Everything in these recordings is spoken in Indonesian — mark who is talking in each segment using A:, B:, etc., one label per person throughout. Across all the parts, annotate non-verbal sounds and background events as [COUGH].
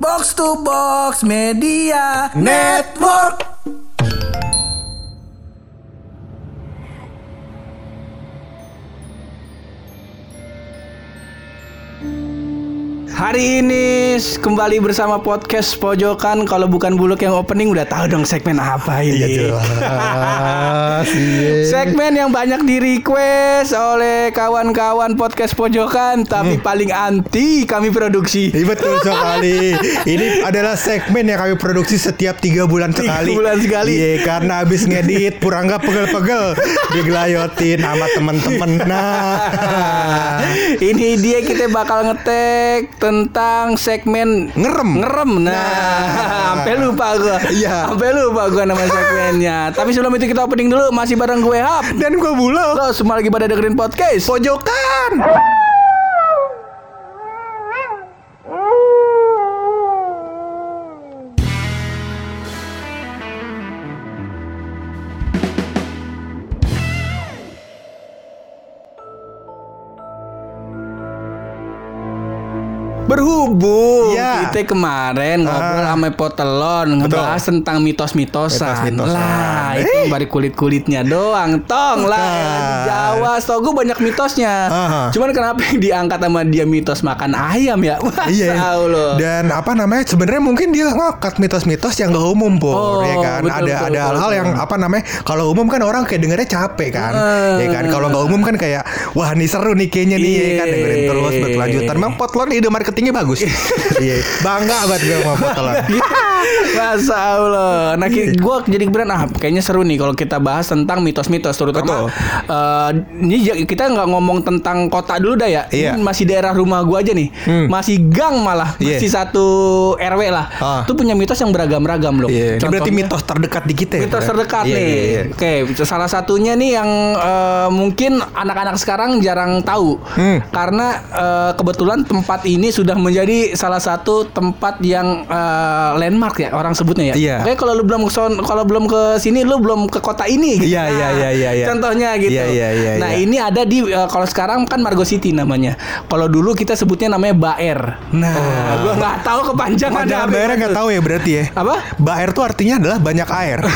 A: Box to Box Media Network.
B: Hari ini kembali bersama podcast Pojokan. Kalau bukan buluk yang opening udah tahu dong segmen apa ini.
C: Iya jelas. [LAUGHS] Iya.
B: Segmen yang banyak di request oleh kawan-kawan podcast Pojokan, tapi paling anti kami produksi.
C: Iya betul sekali. Ini adalah segmen yang kami produksi setiap tiga bulan
B: Tiga
C: sekali.
B: bulan sekali.
C: Iya, karena habis ngedit Purangga pegel-pegel digelayotin sama temen-temen. Nah, [LAUGHS]
B: Ini dia kita bakal ngetek tentang segmen
C: ngerem.
B: ngerem. Nah,
C: Nah. [LAUGHS]
B: sampai lupa gua.
C: Iya.
B: Sampai lupa gua nama segmennya. [LAUGHS] Tapi sebelum itu kita opening dulu masih bareng gue Hap.
C: Dan gue bulog.
B: Lo semua lagi pada dengerin podcast.
C: Pojokan.
B: Berhubung
C: Iya.
B: kita kemarin ngobrol
C: Ah.
B: sama Potelon ngebahas tentang mitos-mitosan.
C: Mitos-mitosan.
B: Lah,
C: Eh.
B: itu baru kulit-kulitnya doang. Tong lah Jawa, setahu gue banyak mitosnya.
C: Ah.
B: Cuman kenapa yang diangkat sama dia mitos makan ayam ya? Wah,
C: Iya.
B: tahu loh.
C: Dan apa namanya? Sebenarnya mungkin dia ngangkat mitos-mitos yang gak umum, Pur,
B: Oh,
C: ya kan?
B: betul,
C: ada
B: betul,
C: ada hal-hal yang apa namanya? Kalau umum kan orang kayak dengernya capek kan,
B: Eh.
C: ya kan? Kalau nggak umum kan kayak wah nih seru nih kayaknya nih, ya kan? Dengerin terus
B: Iya.
C: berkelanjutan. Memang potlon ide marketingnya bagus. [LAUGHS] Iya, bangga banget gue sama potlon. [LAUGHS]
B: Masa Allah. Nah, gue jadi kepikiran ah kayaknya seru nih kalau kita bahas tentang mitos-mitos terutama
C: Betul.
B: eh, ini kita nggak ngomong tentang kota dulu dah ya.
C: Iya.
B: Ini masih daerah rumah gua aja nih.
C: Hmm.
B: Masih gang malah,
C: Iya.
B: masih satu RW lah.
C: Ah.
B: Itu punya mitos yang beragam-ragam loh.
C: Iya, ini berarti
B: Contohnya-
C: mitos terdekat di kita ya.
B: Mitos terdekat
C: Iya,
B: nih.
C: iya, iya.
B: Oke, salah satunya nih yang eh, mungkin anak-anak sekarang jarang tahu.
C: Hmm.
B: Karena eh, kebetulan tempat ini sudah menjadi salah satu tempat yang eh, landmark ya orang sebutnya ya.
C: Iya.
B: Oke, kalau lu belum kalau belum ke sini lu belum ke kota ini gitu.
C: Iya, iya, iya, iya, iya.
B: Contohnya gitu.
C: Iya, iya, iya,
B: nah,
C: iya.
B: ini ada di eh, kalau sekarang kan Margo City namanya. Kalau dulu kita sebutnya namanya Baer. Nah, gua nggak tahu kepanjangan
C: Panjangan daerah nggak tahu ya berarti ya.
B: Apa?
C: Baer tuh artinya adalah banyak air. [LAUGHS]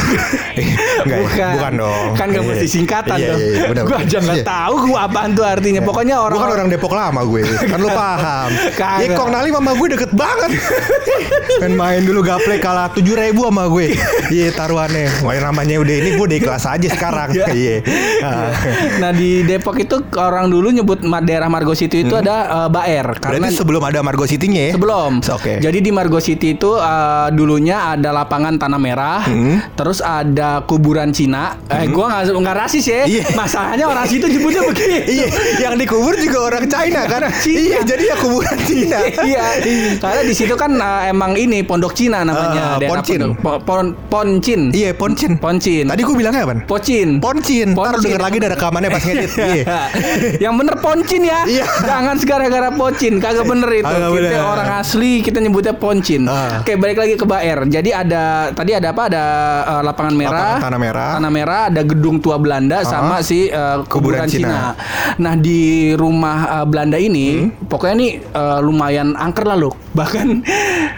C: Enggak ya?
B: bukan.
C: bukan dong.
B: Kan gak
C: Iya.
B: mesti singkatan
C: Iya,
B: dong.
C: iya, iya,
B: gua aja nggak
C: Iya.
B: tahu gua apaan tuh artinya. Pokoknya orang
C: Gua kan orang Depok lama gue Kan lu [LAUGHS] paham
B: Kagak.
C: Ya Kong Nali sama gue deket banget [LAUGHS] Kan main dulu gaple kalah 7 ribu sama gue [LAUGHS] Iya taruhannya Wah namanya udah ini gue udah ikhlas aja sekarang [LAUGHS]
B: Iya.
C: Iya Ah.
B: Nah di Depok itu orang dulu nyebut daerah Margo City itu ada eh, Baer karena
C: Hmm. Berarti sebelum ada Margo City-nya ya
B: Sebelum.
C: Oke
B: Jadi di Margo City itu uh, dulunya ada lapangan tanah merah,
C: Hmm.
B: terus ada kuburan Cina. Eh, gua nggak nggak rasis ya.
C: Iya.
B: Masalahnya orang situ nyebutnya begitu.
C: Iya Yang dikubur juga orang China kan
B: Cina.
C: Iya jadi ya kuburan Cina [LAUGHS]
B: Iya, karena di situ kan uh, emang ini pondok Cina namanya. Daerah
C: Poncin.
B: Po- pon, Poncin.
C: Iya Poncin
B: Poncin.
C: Tadi gue bilangnya apa?
B: Pocin.
C: Poncin Ntar
B: Poncin.
C: denger lagi dari rekamannya pas ngedit Iya [LAUGHS]
B: yang bener poncin ya.
C: Iya.
B: Jangan segara-gara pocin, kagak bener itu. Kita
C: bener.
B: orang asli kita nyebutnya poncin.
C: Ah.
B: Oke, balik lagi ke Baer. Jadi ada tadi ada apa? Ada eh, lapangan merah,
C: Lapangan tanah merah.
B: tanah merah, ada gedung tua Belanda sama si eh, kuburan,
C: Kuburan
B: Cina.
C: Cina.
B: Nah di rumah eh, Belanda ini,
C: Hmm.
B: pokoknya nih eh, lumayan angker lah loh. [LAUGHS] Bahkan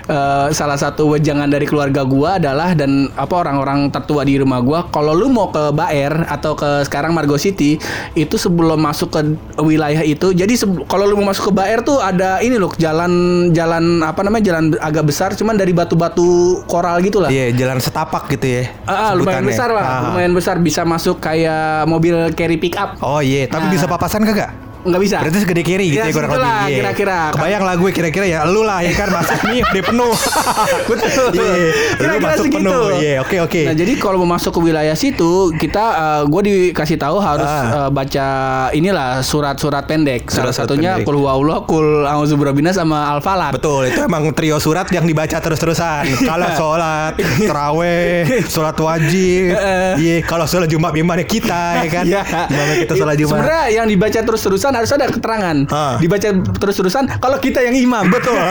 B: eh, salah satu wejangan dari keluarga gua adalah dan apa orang-orang tertua di rumah gua, kalau lu mau ke Baer atau ke sekarang Margo City itu sebelum masuk ke wilayah itu, jadi kalau lu mau masuk ke Baer tuh ada ini loh jalan jalan apa namanya jalan agak besar, cuman dari batu-batu koral gitu lah.
C: Iya jalan setapak gitu ya
B: Ah, ah, lumayan besar lah,
C: Ah.
B: lumayan besar bisa masuk kayak mobil carry pick up.
C: Oh iya, tapi
B: Nah.
C: bisa papasan kagak?
B: Nggak bisa.
C: Berarti segede kiri gitu
B: Ya,
C: ya, kurang lebih. Iya.
B: kira-kira.
C: Kebayang lah gue kira-kira ya lu lah ya kan masuk [LAUGHS] nih udah penuh. [LAUGHS]
B: Betul.
C: Iya, lu
B: Kira-kira
C: masuk
B: segitu.
C: penuh. Iya, oke oke.
B: Nah, jadi kalau mau masuk ke wilayah situ, kita gue dikasih tahu harus
C: Ah.
B: eh, baca inilah surat-surat pendek. Salah
C: Surat-surat
B: satunya
C: pendek.
B: kul huwallah, kul auzubirobbina sama al-falaq.
C: Betul, itu emang trio surat yang dibaca terus-terusan. [LAUGHS] Kalau sholat, terawih, sholat wajib, iya. Kalau sholat Jumat gimana kita, ya kan?
B: Iya.
C: Gimana kita sholat Jumat?
B: Sebenarnya yang dibaca terus-terusan harus ada keterangan.
C: Ah.
B: Dibaca terus-terusan kalau kita yang imam. Betul. [LAUGHS]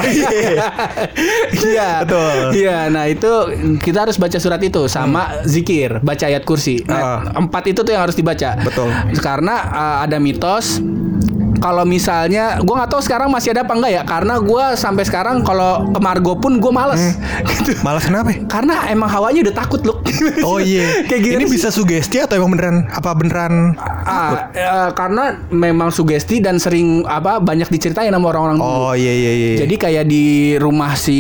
B: Iya.
C: Betul.
B: Iya, nah itu kita harus baca surat itu sama zikir, baca ayat kursi. Nah,
C: Ah.
B: empat itu tuh yang harus dibaca.
C: Betul.
B: Karena uh, ada mitos kalau misalnya gue nggak tahu sekarang masih ada apa enggak ya karena gue sampai sekarang kalau ke Margo pun gue males [LAUGHS] gitu.
C: Malas kenapa? ya?
B: karena emang hawanya udah takut loh [LAUGHS]
C: Oh iya. [LAUGHS]
B: kayak gini
C: Ini bisa sugesti atau emang beneran apa beneran
B: Ah, eh, karena memang sugesti dan sering apa banyak diceritain sama orang-orang dulu.
C: Oh iya iya iya.
B: Jadi kayak di rumah si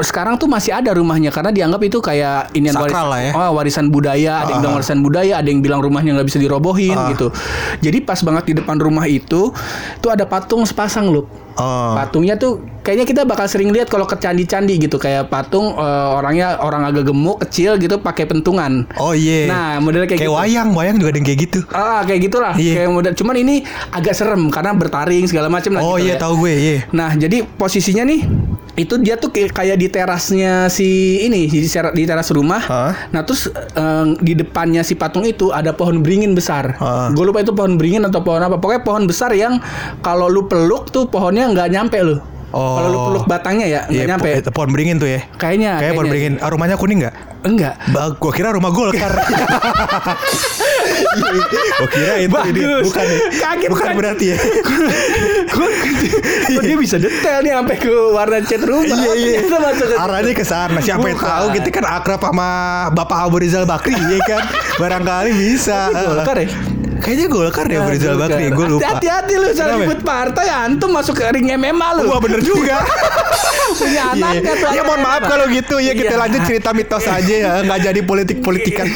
B: sekarang tuh masih ada rumahnya karena dianggap itu kayak ini
C: Sakral lah ya.
B: oh, warisan budaya, ada yang bilang
C: Ah.
B: warisan budaya, ada yang bilang rumahnya nggak bisa dirobohin
C: Ah.
B: gitu. Jadi pas banget di depan rumah itu tuh ada patung sepasang loh.
C: Oh.
B: Patungnya tuh kayaknya kita bakal sering lihat kalau ke candi-candi gitu kayak patung eh, orangnya orang agak gemuk kecil gitu pakai pentungan.
C: Oh iya.
B: Nah, modelnya kayak
C: kayak
B: gitu.
C: wayang, wayang juga ada yang kayak gitu.
B: Ah kayak gitulah
C: Iya.
B: kayak model cuman ini agak serem karena bertaring segala macam lah
C: Oh
B: gitu
C: iya
B: ya.
C: tahu gue, iya.
B: Nah jadi posisinya nih itu dia tuh kayak di terasnya si ini di, ser- di teras rumah.
C: Hah?
B: Nah terus eh, di depannya si patung itu ada pohon beringin besar.
C: Hah.
B: Gue lupa itu pohon beringin atau pohon apa. Pokoknya pohon besar yang kalau lu peluk tuh pohonnya nggak nyampe lu.
C: Oh.
B: Kalau lu peluk batangnya ya nggak
C: Iya,
B: nyampe.
C: po- pohon beringin tuh ya.
B: Kayaknya.
C: Kayak pohon beringin. Ah, rumahnya kuning nggak?
B: Enggak.
C: Ba gua kira rumah Golkar. [LAUGHS] gua kira itu
B: Bagus.
C: ini. Bukan ya?
B: Kaget
C: Bukan
B: kan?
C: berarti ya.
B: Kok kok dia bisa detail nih sampai ke warna cat rumah.
C: iya iya.
B: Masuk ke
C: Arahnya ke sana. Siapa yang tahu kita kan akrab sama Bapak Abu Rizal Bakri ya kan. [LAUGHS] Barangkali bisa.
B: Golkar ya?
C: Kayaknya Golkar deh Abu Rizal. Bakri. Gue lupa.
B: Hati-hati lu salah nyebut partai antum masuk ke ring MMA lu.
C: Wah bener juga. [LAUGHS]
B: Punya anaknya tuh.
C: Ya mohon maaf kalau gitu ya kita
B: Iya.
C: lanjut cerita mitos aja ya nggak jadi politik politikan.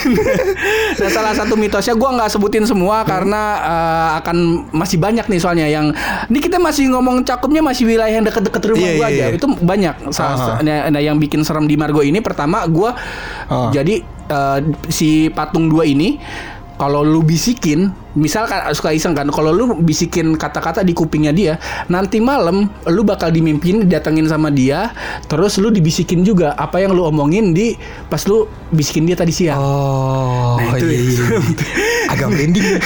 C: [LAUGHS]
B: nah salah satu mitosnya gua nggak sebutin semua karena eh, akan masih banyak nih soalnya yang ini kita masih ngomong cakupnya masih wilayah yang deket-deket rumah
C: Iya,
B: gua
C: iya,
B: aja
C: iya.
B: itu banyak salah
C: Aha.
B: nah, nah, yang bikin serem di Margo ini pertama gua
C: Ah.
B: jadi eh, si patung dua ini kalau lu bisikin misal kan suka iseng kan kalau lu bisikin kata-kata di kupingnya dia nanti malam lu bakal dimimpin didatengin sama dia terus lu dibisikin juga apa yang lu omongin di pas lu bisikin dia tadi siang
C: Oh,
B: Nah, itu
C: iya,
B: ya.
C: iya. Agak merinding. [LAUGHS]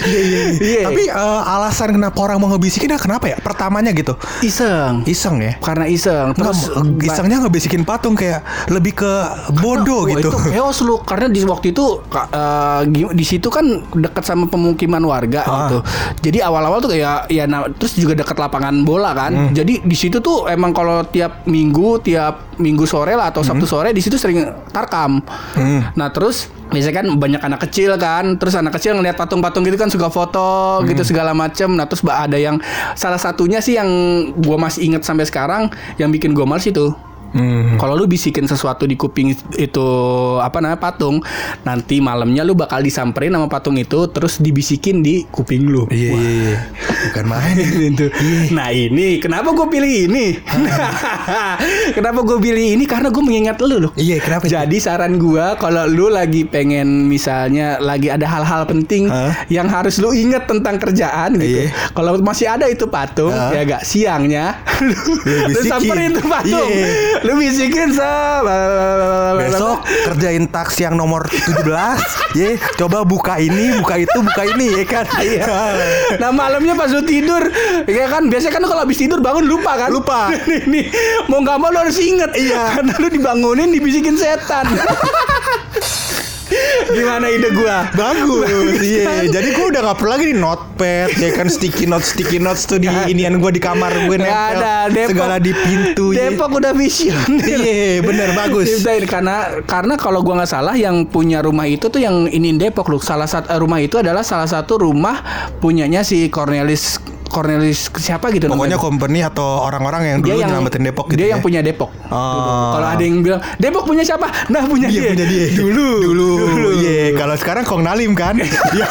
C: Iya, iya, iya. Tapi eh, alasan kenapa orang mau ngebisikin ya kenapa ya? Pertamanya gitu.
B: iseng
C: Iseng ya.
B: karena iseng terus
C: isengnya ngebisikin patung kayak lebih ke bodoh
B: Wah,
C: gitu.
B: itu chaos lu karena di waktu itu gi- di situ kan dekat sama pemukiman warga
C: Ah.
B: gitu. Jadi awal-awal tuh kayak ya nah, terus juga dekat lapangan bola kan.
C: Hmm.
B: Jadi di situ tuh emang kalau tiap minggu tiap minggu sore lah atau Sabtu sore di situ sering tarkam.
C: Hmm.
B: Nah, terus biasanya kan banyak anak kecil kan, terus anak kecil ngeliat patung-patung gitu kan suka foto
C: Hmm.
B: gitu segala macem. Nah, terus ada yang salah satunya sih yang gua masih inget sampai sekarang yang bikin gua males itu.
C: Hmm.
B: Kalau lu bisikin sesuatu di kuping itu apa namanya patung, nanti malamnya lu bakal disamperin sama patung itu terus dibisikin di kuping lu.
C: Iya, iya, iya. Bukan main. [LAUGHS]
B: Itu. Nah ini kenapa gue pilih ini? [LAUGHS] kenapa gue pilih ini? Karena gue mengingat lu loh.
C: Iya, kenapa? itu?
B: Jadi saran gua kalau lu lagi pengen misalnya lagi ada hal-hal penting
C: Hah?
B: yang harus lu inget tentang kerjaan gitu.
C: Iya.
B: Kalau masih ada itu patung
C: Hah?
B: ya gak siangnya [LAUGHS] lu, lu
C: bisikin.
B: samperin tuh patung.
C: Iya.
B: Lu bisikin sa
C: Besok kerjain taksi yang nomor 17 Ye, coba buka ini, buka itu, buka ini ya kan
B: Iya. Nah malamnya pas lu tidur, ya kan biasanya kan kalau habis tidur bangun lupa kan?
C: Lupa. [LAUGHS]
B: Nih mau nggak mau lu harus inget. Iya. Karena lu dibangunin dibisikin setan. [LAUGHS] Gimana ide gua?
C: Bagus, iya. Jadi gue udah gak perlu lagi nih notepad, ya kan sticky notes, sticky notes tuh di inian gue di kamar gue nempel
B: ada. Depok,
C: segala di pintu. ya.
B: Depok udah vision.
C: Iya, bener bagus.
B: Ciptain karena karena kalau gua nggak salah yang punya rumah itu tuh yang ini Depok loh. Salah satu rumah itu adalah salah satu rumah punyanya si Cornelis Cornelis siapa gitu
C: Pokoknya
B: namanya.
C: company atau orang-orang yang dulu nyelamatin Depok gitu
B: dia
C: ya.
B: yang punya Depok.
C: Oh.
B: Kalau ada yang bilang Depok punya siapa? Nah punya
C: Iya
B: dia.
C: punya dia
B: Dulu.
C: dulu iya kalau sekarang Kong Nalim kan [LAUGHS] Iya.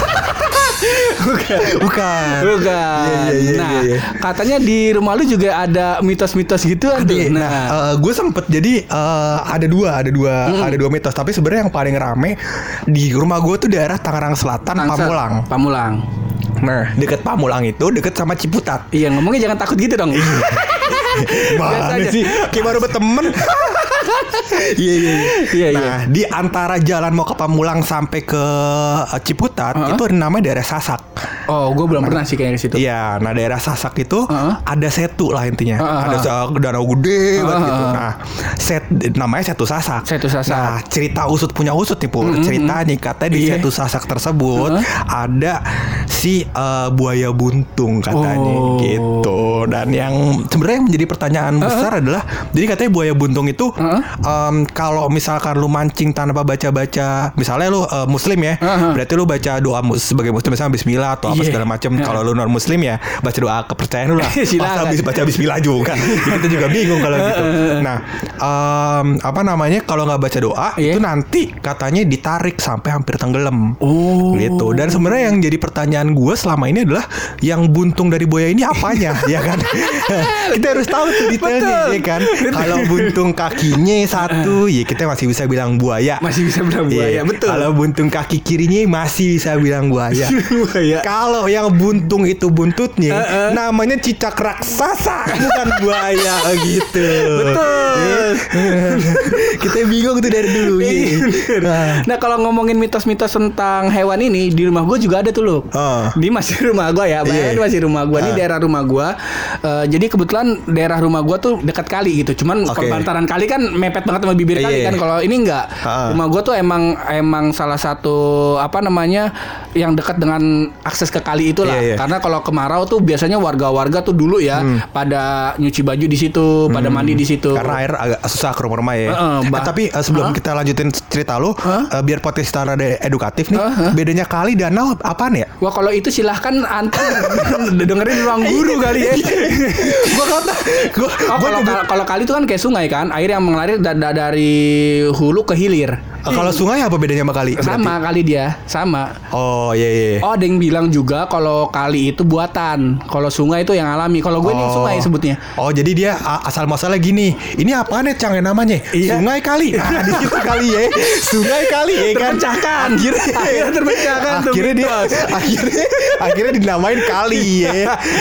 B: Bukan.
C: bukan
B: Bukan.
C: Iya, iya, iya,
B: nah,
C: iya, iya.
B: katanya di rumah lu juga ada mitos-mitos gitu ada.
C: Iya, nah, gue sempet jadi eh, ada dua, ada dua, ada dua mitos. Tapi sebenarnya yang paling rame di rumah gue tuh daerah Tangerang Selatan,
B: Tangsel.
C: Pamulang.
B: Pamulang.
C: Nah, deket Pamulang itu deket sama Ciputat.
B: Iya ngomongnya jangan takut gitu dong. [LAUGHS]
C: Mana
B: aja.
C: sih? Kayak baru berteman. [LAUGHS] Iya iya.
B: Iya, iya.
C: Nah di antara jalan mau ke Pamulang sampai ke eh, Ciputat
B: Heeh.
C: itu ada namanya daerah Sasak.
B: Oh, gue belum pernah sih kayaknya ke situ.
C: Iya, nah daerah Sasak itu
B: Heeh.
C: ada setu lah intinya.
B: Heeh,
C: Ada
B: heeh.
C: sa- danau gede banget
B: Heeh,
C: gitu.
B: heeh.
C: Nah, set namanya setu Sasak.
B: Setu Sasak.
C: Nah, cerita usut punya usut nih, Pur. Cerita nih katanya di
B: Iya.
C: setu Sasak tersebut
B: Heeh.
C: ada si eh, buaya buntung katanya
B: Oh.
C: gitu. Dan yang sebenarnya yang menjadi pertanyaan besar adalah jadi katanya buaya buntung itu em, kalau misalkan lu mancing tanpa baca-baca, misalnya lu eh, muslim ya,
B: Uh-huh.
C: berarti lu baca doa mus- sebagai muslim misalnya bismillah atau apa
B: Iya.
C: segala macam.
B: Uh-huh.
C: Kalau lu non muslim ya baca doa kepercayaan lu lah. [LAUGHS] Masa bis- baca bismillah juga. Ya, [LAUGHS] kita juga bingung kalau gitu. Nah, em, apa namanya kalau nggak baca doa
B: Iya.
C: itu nanti katanya ditarik sampai hampir tenggelam.
B: Oh.
C: Gitu. Dan sebenarnya yang jadi pertanyaan gue selama ini adalah yang buntung dari buaya ini apanya, [LAUGHS] ya kan? [LAUGHS] kita harus tahu tuh detailnya, ya kan? Kalau buntung kakinya satu, ya kita masih bisa bilang buaya.
B: Masih bisa bilang buaya,
C: Iya.
B: betul.
C: Kalau buntung kaki kirinya masih bisa bilang buaya. [LAUGHS]
B: Buaya.
C: Kalau yang buntung itu buntutnya,
B: Uh-uh.
C: namanya cicak raksasa, bukan buaya gitu.
B: Betul. [LAUGHS]
C: kita bingung tuh dari dulu. iya. Nah.
B: Nah kalau ngomongin mitos-mitos tentang hewan ini di rumah gue juga ada tuh loh.
C: Oh. [LAUGHS]
B: Di masih rumah gue ya, bayangin
C: Iya.
B: masih rumah gue. Ini
C: Ah.
B: daerah rumah gue. Eh, jadi kebetulan daerah rumah gue tuh dekat kali gitu. Cuman bantaran kali kan mepet banget sama bibir kali
C: Iya.
B: kan. Kalau ini enggak.
C: Ah.
B: Rumah gue tuh emang emang salah satu apa namanya yang dekat dengan akses ke kali itulah.
C: Iya, iya.
B: Karena kalau kemarau tuh biasanya warga-warga tuh dulu ya pada nyuci baju di situ, pada mandi di situ.
C: Karena air agak susah ke rumah-rumah ya. Eh,
B: bah-
C: tapi eh, sebelum
B: Hah?
C: kita lanjutin cerita lu, eh, biar podcast kita ada edukatif nih.
B: Hah?
C: Bedanya kali danau apaan ya?
B: Wah kalau itu silahkan antum [LAUGHS] dengerin ruang guru kali ya.
C: gua kata, gua,
B: Oh,
C: gua
B: kalau kalau kali itu kan kayak sungai kan, air yang mengalir da- da- dari hulu ke hilir.
C: Eh, kalau sungai apa bedanya sama kali? berarti?
B: Sama kali dia, sama.
C: Oh iya iya.
B: Oh, ada yang bilang juga kalau kali itu buatan, kalau sungai itu yang alami. Kalau gue ini
C: Oh.
B: sungai sebutnya.
C: Oh jadi dia asal masalah gini. Ini apa nih cang namanya?
B: Iya.
C: Sungai kali. Nah, [LAUGHS] di situ kali ya. Sungai kali ya kan.
B: Terpecahkan.
C: Akhirnya, [LAUGHS]
B: Akhirnya terpecahkan
C: Akhirnya dia [LAUGHS] akhirnya akhirnya dinamain kali ya.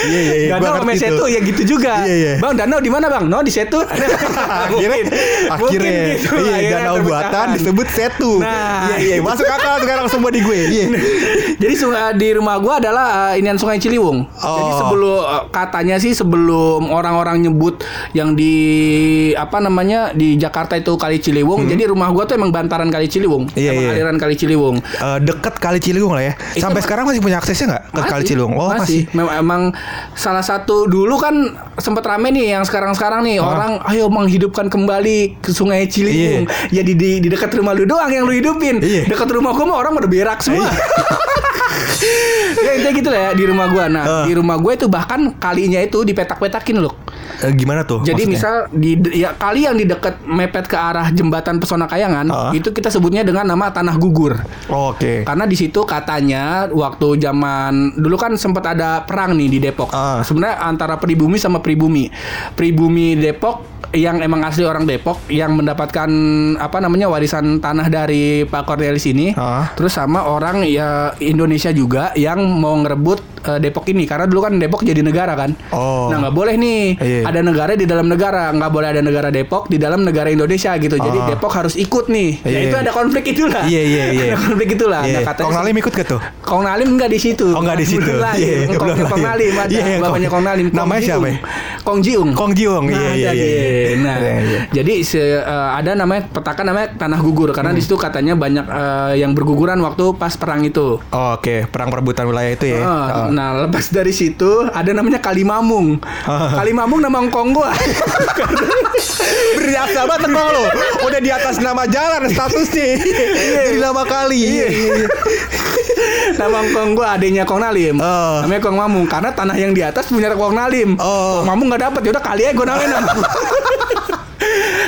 C: Iya iya iya. Gua
B: Danau sama Setu ya gitu juga.
C: Iya, iya.
B: Bang, danau di mana bang? No di Setu.
C: akhirnya
B: Mungkin.
C: akhirnya
B: gitu.
C: iya
B: Akhirnya
C: danau buatan disebut setu.
B: Nah.
C: iya iya masuk akal sekarang semua di gue. Iya. [LAUGHS]
B: Jadi sungai di rumah gua adalah uh, inian Sungai Ciliwung. Jadi
C: Oh.
B: sebelum uh, katanya sih sebelum orang-orang nyebut yang di apa namanya di Jakarta itu Kali Ciliwung. Jadi rumah gua tuh emang bantaran Kali Ciliwung.
C: Hmm. Iya,
B: emang
C: iya.
B: aliran Kali Ciliwung.
C: Eh, deket kali Ciliwung lah ya.
B: Itu
C: Sampai sekarang masih punya aksesnya nggak ke kali Ciliwung? Oh masih.
B: Memang emang salah satu dulu kan sempat rame nih yang sekarang-sekarang nih
C: Ah.
B: orang ayo menghidupkan kembali ke Sungai Ciliwung. Ya di, di di dekat rumah lu doang yang lu hidupin.
C: Iya.
B: Dekat rumah gua mah orang udah berak semua. [LAUGHS] ya intinya gitu lah ya di rumah gua. Nah,
C: Ah.
B: di rumah gua itu bahkan kalinya itu dipetak-petakin loh.
C: Eh, gimana tuh?
B: Jadi
C: maksudnya?
B: misal di ya kali yang di dekat mepet ke arah jembatan Pesona Kayangan
C: Ah.
B: itu kita sebutnya dengan nama Tanah Gugur.
C: Oh, Oke.
B: Karena di situ katanya waktu zaman dulu kan sempat ada perang nih di Depok.
C: Ah.
B: Sebenarnya antara pribumi sama pribumi. Pribumi Depok yang emang asli orang Depok yang mendapatkan apa namanya warisan tanah dari Pak Cornelis ini.
C: Ah.
B: Terus sama orang ya Indonesia juga yang mau ngerebut eh, Depok ini karena dulu kan Depok jadi negara kan.
C: Oh.
B: Nah nggak boleh nih
C: Iya.
B: ada negara di dalam negara nggak boleh ada negara Depok di dalam negara Indonesia gitu. Jadi
C: Ah.
B: Depok harus ikut nih. Ya
C: Iya.
B: itu ada konflik itulah.
C: Iya, iya, iya.
B: ada konflik itulah.
C: Iya.
B: Nah, katanya
C: Kong Nalim ikut gak tuh?
B: Kong Nalim enggak di situ.
C: Oh, nggak di situ. Iya,
B: Kong. Nalim ada.
C: Iya, iya,
B: bapaknya
C: Kong-
B: Nalim.
C: Namanya siapa ya?
B: Kong Jiung.
C: Kong Jiung. Iya,
B: Nah,
C: iya, iya.
B: Nah,
C: Iya, iya.
B: jadi se- eh, ada namanya petakan namanya tanah gugur karena
C: Hmm.
B: di situ katanya banyak eh, yang berguguran waktu pas perang itu.
C: Oh, Oke, perang perebutan wilayah itu ya.
B: Eh,
C: Oh.
B: Nah, lepas dari situ ada namanya Kalimamung. Kalimamung nama engkong gua. [LAUGHS]
C: Berjasa banget Kong lo. Udah di atas nama jalan statusnya. Jadi nama kali.
B: Nama engkong gua adanya Kong Nalim.
C: Oh.
B: Namanya Kong Mamung karena tanah yang di atas punya Kong Nalim.
C: Oh.
B: Kong Mamung nggak dapat ya udah kali aja gua namain nama. [LAUGHS]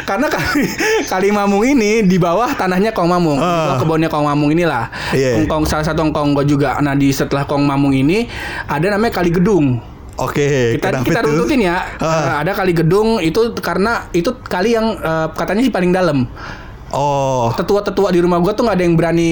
B: Karena kali, kali Mamung ini di bawah tanahnya Kong Mamung,
C: Ah.
B: kebunnya Kong Mamung inilah.
C: Iya.
B: Kong salah satu Kong gua juga. Nah di setelah Kong Mamung ini ada namanya Kali Gedung.
C: Oke,
B: kita
C: kenapa
B: kita
C: tuh?
B: runtutin ya. Eh, ada kali gedung itu karena itu kali yang eh, katanya sih paling dalam.
C: Oh.
B: Tetua-tetua di rumah gua tuh nggak ada yang berani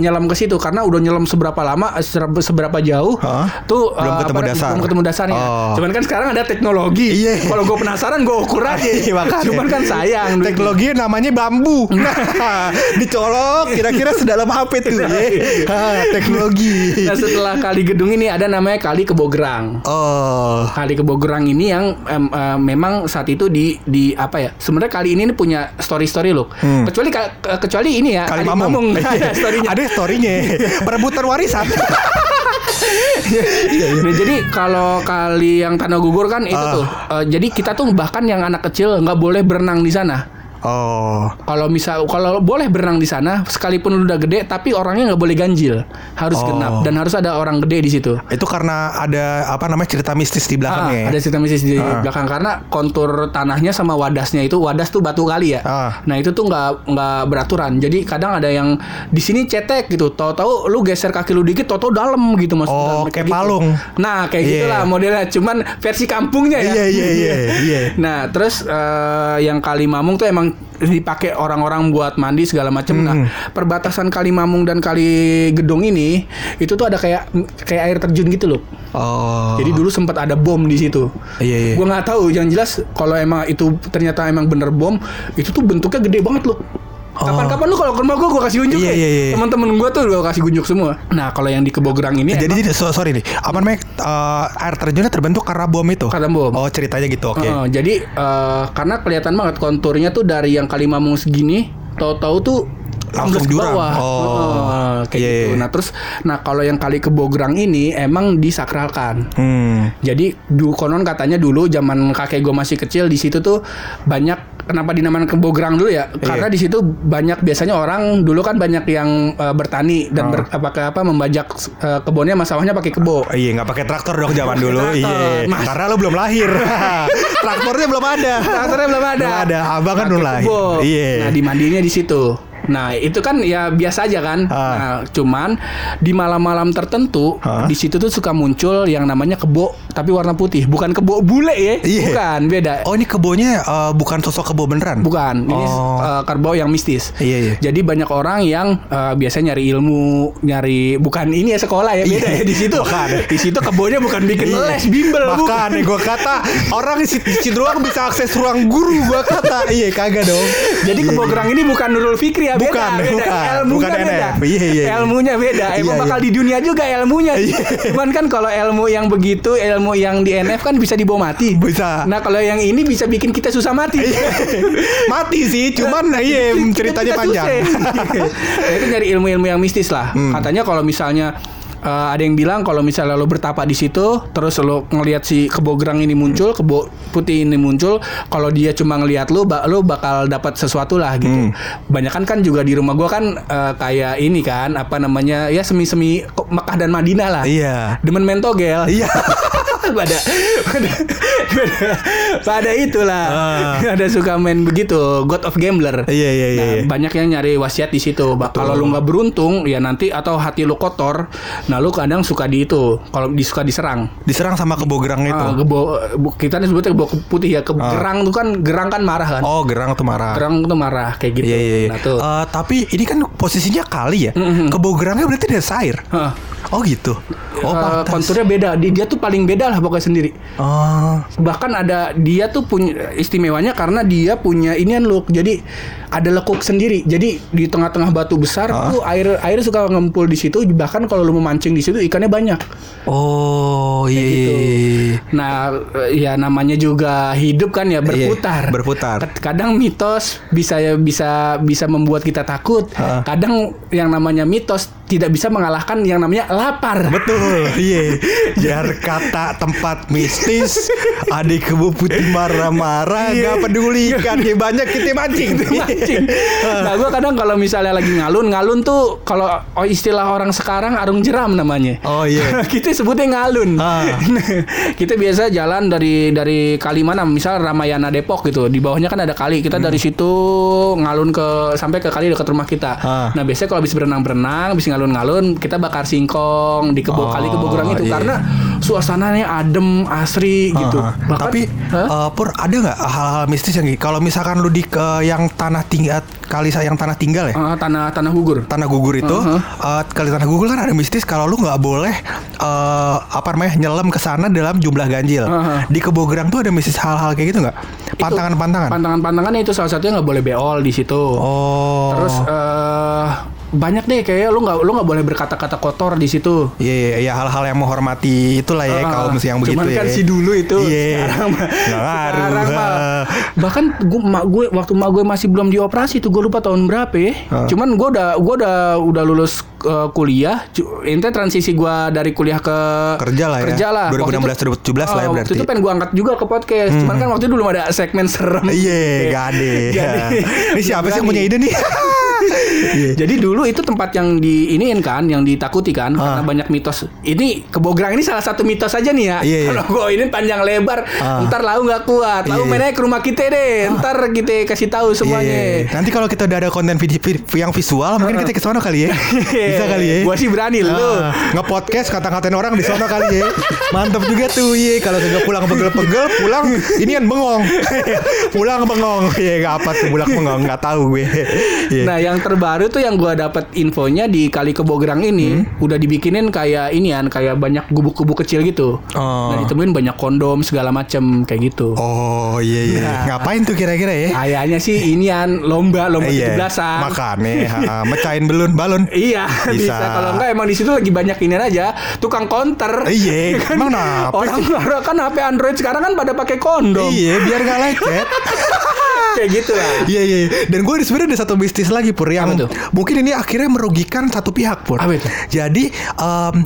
B: nyelam ke situ karena udah nyelam seberapa lama, seberapa, jauh,
C: Hah?
B: tuh
C: Belum
B: eh,
C: ketemu
B: apa,
C: dasar.
B: Belum ketemu dasarnya.
C: Oh.
B: Cuman kan sekarang ada teknologi.
C: Iya.
B: Kalau gue penasaran gue ukur aja.
C: Iya.
B: Cuman kan sayang.
C: Teknologi namanya bambu. Nah, [LAUGHS] dicolok kira-kira sedalam apa tuh ya? Ha, teknologi.
B: Nah setelah kali gedung ini ada namanya kali Kebogerang.
C: Oh.
B: Kali Kebogerang ini yang em, eh, memang saat itu di di apa ya? Sebenarnya kali ini nih punya story-story loh.
C: Hmm.
B: Kecuali kecuali ini ya
C: Kali Mamung.
B: Ada [LAUGHS] story-nya.
C: Ada storynya. Perebutan warisan.
B: Nah, jadi kalau kali yang tanah gugur kan itu
C: Ah.
B: tuh. eh, jadi kita tuh bahkan yang anak kecil nggak boleh berenang di sana.
C: Oh.
B: Kalau misal kalau boleh berenang di sana, sekalipun lu udah gede, tapi orangnya nggak boleh ganjil, harus
C: Oh.
B: genap dan harus ada orang gede di situ.
C: Itu karena ada apa namanya cerita mistis di
B: Ah,
C: belakangnya ya.
B: ada cerita mistis di
C: Ah.
B: belakang karena kontur tanahnya sama wadasnya itu wadas tuh batu kali ya.
C: Ah.
B: Nah itu tuh nggak nggak beraturan. Jadi kadang ada yang di sini cetek gitu. Tahu-tahu lu geser kaki lu dikit, tahu-tahu dalam gitu mas.
C: Oh, kayak palung.
B: Nah kayak
C: Iya.
B: gitulah modelnya. Cuman versi kampungnya ya.
C: Iya, iya, iya, iya. [LAUGHS]
B: Nah terus eh, yang Kali Mamung tuh emang dipakai orang-orang buat mandi segala macem. Nah
C: Hmm.
B: perbatasan Kali Mamung dan Kali Gedong ini itu tuh ada kayak kayak air terjun gitu loh.
C: Oh.
B: Jadi dulu sempat ada bom di situ.
C: Iya, iya.
B: Gua nggak tahu. Yang jelas kalau emang itu ternyata emang bener bom, itu tuh bentuknya gede banget loh. Kapan-kapan lu kalau ke rumah gua gua kasih unjuk
C: Oh. Iya, iya, iya.
B: Teman-teman gua tuh gua kasih unjuk semua. Nah, kalau yang di Kebogerang ini
C: jadi, jadi so- sorry nih, apa namanya eh, air terjunnya terbentuk karena bom itu?
B: Karena bom.
C: Oh ceritanya gitu, oke.
B: Heeh, jadi eh, karena kelihatan banget konturnya tuh dari yang Kalimamung segini, tahu-tahu tuh
C: Langsung
B: ke bawah.
C: Oh.
B: Heeh, kayak
C: Iya,
B: gitu.
C: iya.
B: Nah, terus nah kalau yang kali Kebogerang ini emang disakralkan.
C: Hmm.
B: Jadi du konon katanya dulu zaman kakek gue masih kecil di situ tuh banyak kenapa dinamakan kebograng dulu ya? Karena di situ banyak biasanya orang dulu kan banyak yang eh, bertani dan ber, apa apa membajak eh, kebunnya sama sawahnya pakai kebo.
C: Iya nggak pakai traktor dong zaman dulu. Iya.
B: Mas.
C: Karena lo belum lahir. [LAUGHS] Traktornya belum ada.
B: Traktornya belum ada.
C: Belum ada. Abang kan belum lahir.
B: kebo.
C: Iya.
B: Nah, dimandinya di situ. Nah, itu kan ya biasa aja kan.
C: Ah.
B: Nah, cuman di malam-malam tertentu
C: Ah.
B: di situ tuh suka muncul yang namanya kebo tapi warna putih, bukan kebo bule ya.
C: Iya.
B: Bukan, beda.
C: Oh ini kebonya eh, bukan sosok kebo beneran?
B: Bukan, ini
C: Oh.
B: uh, kerbau yang mistis.
C: Iya, iya.
B: Jadi banyak orang yang uh, biasanya nyari ilmu, nyari bukan ini ya sekolah ya beda
C: Iya,
B: ya di situ.
C: bukan.
B: Di situ kebunnya bukan bikin
C: Iya.
B: les bimbel
C: Makanya
B: bukan.
C: gue kata orang di situ di situ doang bisa akses ruang guru gua kata. Iya kagak dong.
B: Jadi
C: Iya,
B: kebogerang ini bukan Nurul Fikri ya beda,
C: Bukan,
B: beda.
C: bukan.
B: Ilmunya
C: Bukan
B: beda.
C: NF. Iya, iya, iya.
B: Ilmunya beda. Emang
C: Iya,
B: bakal
C: iya.
B: di dunia juga ilmunya. Cuman kan kalau ilmu yang begitu, ilmu yang di NF kan bisa dibawa mati.
C: Bisa.
B: Nah, kalau yang ini bisa bikin kita susah mati.
C: Mati sih, cuman iya
B: Kita
C: ceritanya panjang.
B: Nah, itu nyari ilmu-ilmu yang mistis lah.
C: Hmm.
B: Katanya kalau misalnya eh, ada yang bilang kalau misalnya lo bertapa di situ, terus lo ngelihat si kebo gerang ini muncul, kebo putih ini muncul, kalau dia cuma ngelihat lo, ba- lo bakal dapat sesuatu lah gitu.
C: Hmm.
B: Banyakan kan juga di rumah gua kan eh, kayak ini kan, apa namanya ya semi-semi kok Mekah dan Madinah lah.
C: Iya.
B: Demen mentogel.
C: Iya. [LAUGHS]
B: pada pada pada, pada itulah
C: Ah.
B: ada suka main begitu God of Gambler
C: Iya, iya, iya,
B: Nah,
C: iya.
B: banyak yang nyari wasiat di situ kalau lu nggak beruntung ya nanti atau hati lu kotor nah lu kadang suka di itu kalau di suka diserang
C: Diserang sama kebo gerang itu.
B: Ah, kebo kita nih sebutnya kebo putih ya ke gerang tuh kan gerang kan marah kan
C: Oh, gerang tuh marah.
B: gerang tuh marah kayak gitu
C: Iya, iya, iya.
B: nah tuh
C: Eh, tapi ini kan posisinya kali ya.
B: Mm-mm.
C: Kebo gerangnya berarti desa air.
B: Hah.
C: Oh gitu. Oh, pantas.
B: konturnya beda Di- dia tuh paling beda lah pokoknya sendiri
C: Oh.
B: bahkan ada dia tuh punya istimewanya karena dia punya inian look jadi ada lekuk sendiri jadi di tengah-tengah batu besar tuh air air suka ngumpul di situ bahkan kalau lu mau mancing di situ ikannya banyak
C: Oh, iya.
B: gitu.
C: iya, iya.
B: nah eh, ya namanya juga hidup kan ya berputar
C: Iya, berputar.
B: Kad- kadang mitos bisa bisa bisa membuat kita takut
C: Ha.
B: kadang yang namanya mitos tidak bisa mengalahkan yang namanya lapar
C: Betul, iya. [LAUGHS] Biar kata tempat mistis, adik kebo putih marah-marah,
B: Iya.
C: nggak peduli ikan ya banyak kita mancing.
B: mancing. Nah, gue kadang kalau misalnya lagi ngalun, ngalun tuh kalau oh, istilah orang sekarang arung jeram namanya.
C: Oh, iya. [LAUGHS]
B: kita sebutnya ngalun.
C: Ah. [LAUGHS]
B: kita biasa jalan dari dari kali mana, misal Ramayana Depok gitu. Di bawahnya kan ada kali. Kita dari situ ngalun ke sampai ke kali dekat rumah kita.
C: Ah.
B: Nah, biasanya kalau habis berenang-berenang, habis ngalun-ngalun, kita bakar singkong di kebo
C: Oh,
B: kali kebo gerang itu
C: iya.
B: karena suasananya adem, asri gitu.
C: Ah,
B: Bahkan-
C: Tapi
B: Hah?
C: eh, Pur ada nggak hal-hal mistis yang kalau misalkan lu di ke yang tanah tinggal kali saya yang tanah tinggal ya?
B: Ah, tanah tanah gugur.
C: Tanah gugur itu
B: Uh-huh.
C: eh, kali tanah gugur kan ada mistis kalau lu nggak boleh eh, apa namanya nyelam ke sana dalam jumlah ganjil.
B: Uh-huh.
C: Di Kebogerang tuh ada mistis hal-hal kayak gitu nggak? Pantangan-pantangan.
B: Pantangan-pantangannya itu salah satunya nggak boleh beol di situ.
C: oh.
B: Terus eh banyak deh kayak lu nggak lu nggak boleh berkata-kata kotor di situ.
C: Iya, iya, iya, hal-hal yang menghormati itulah ya
B: Ah,
C: kaum yang begitu
B: Cuman
C: ya.
B: kan si dulu itu
C: Iya.
B: sekarang mah sekarang mah
C: Ah.
B: bahkan gua mak gue waktu mak gue masih belum dioperasi tuh gue lupa tahun berapa ya.
C: Ah.
B: Cuman gue udah gue udah udah lulus eh, kuliah, ente transisi gua dari kuliah ke
C: Kerja lah ya.
B: Kerja lah.
C: 2016, 2017 lah ya
B: Oh,
C: berarti.
B: Waktu itu pengen gua angkat juga ke podcast. Cuman kan waktu itu belum ada segmen serem.
C: Iya, gak ada. [LAUGHS]
B: Jadi-
C: Ini siapa sih yang punya ide nih? [LAUGHS] Iya.
B: Jadi dulu itu tempat yang diiniin kan, yang ditakuti kan, karena
C: Ah.
B: banyak mitos. Ini kebograng ini salah satu mitos aja nih ya.
C: Iya, iya.
B: Kalau gua ini panjang lebar,
C: Ah.
B: ntar lau nggak kuat, lau
C: Iya, iya.
B: mainnya ke rumah kita deh, ntar kita kasih tahu semuanya.
C: Iya. Nanti kalau kita udah ada konten video, video yang visual, mungkin kita ke sono kali ya. [LAUGHS] Bisa kali ya.
B: Gua sih berani lu.
C: Ah, nge-podcast kata-katain orang di sono kali ya. [LAUGHS] Mantap juga tuh. Iya, kalau kagak pulang pegel-pegel, pulang ini kan bengong. [LAUGHS] pulang bengong. Iya, gak apa tuh pulang bengong, nggak tahu gue. Iya.
B: Nah, yang terbaru tuh yang gua dapat infonya di Kali Kebograng ini
C: Hmm.
B: udah dibikinin kayak inian, kayak banyak gubuk-gubuk kecil gitu.
C: Oh.
B: Nah, ditemuin banyak kondom segala macem kayak gitu.
C: Oh iya iya.
B: Nah.
C: Ngapain tuh kira-kira ya?
B: Kayaknya sih inian lomba lomba
C: Iya.
B: 17-an.
C: Makanya ha, mecahin belun balon.
B: Iya [LAUGHS] bisa.
C: Bisa.
B: Kalau enggak emang di situ lagi banyak ini aja tukang counter.
C: Iya, [LAUGHS] emang kenapa
B: Orang orang kan HP Android sekarang kan pada pakai kondom.
C: Iya, biar gak leket. [LAUGHS]
B: Kayak gitu lah.
C: Iya iya. iya. Dan gue sebenarnya ada satu bisnis lagi pur yang
B: Apa
C: mungkin ini akhirnya merugikan satu pihak pur.
B: Apa itu?
C: Jadi em,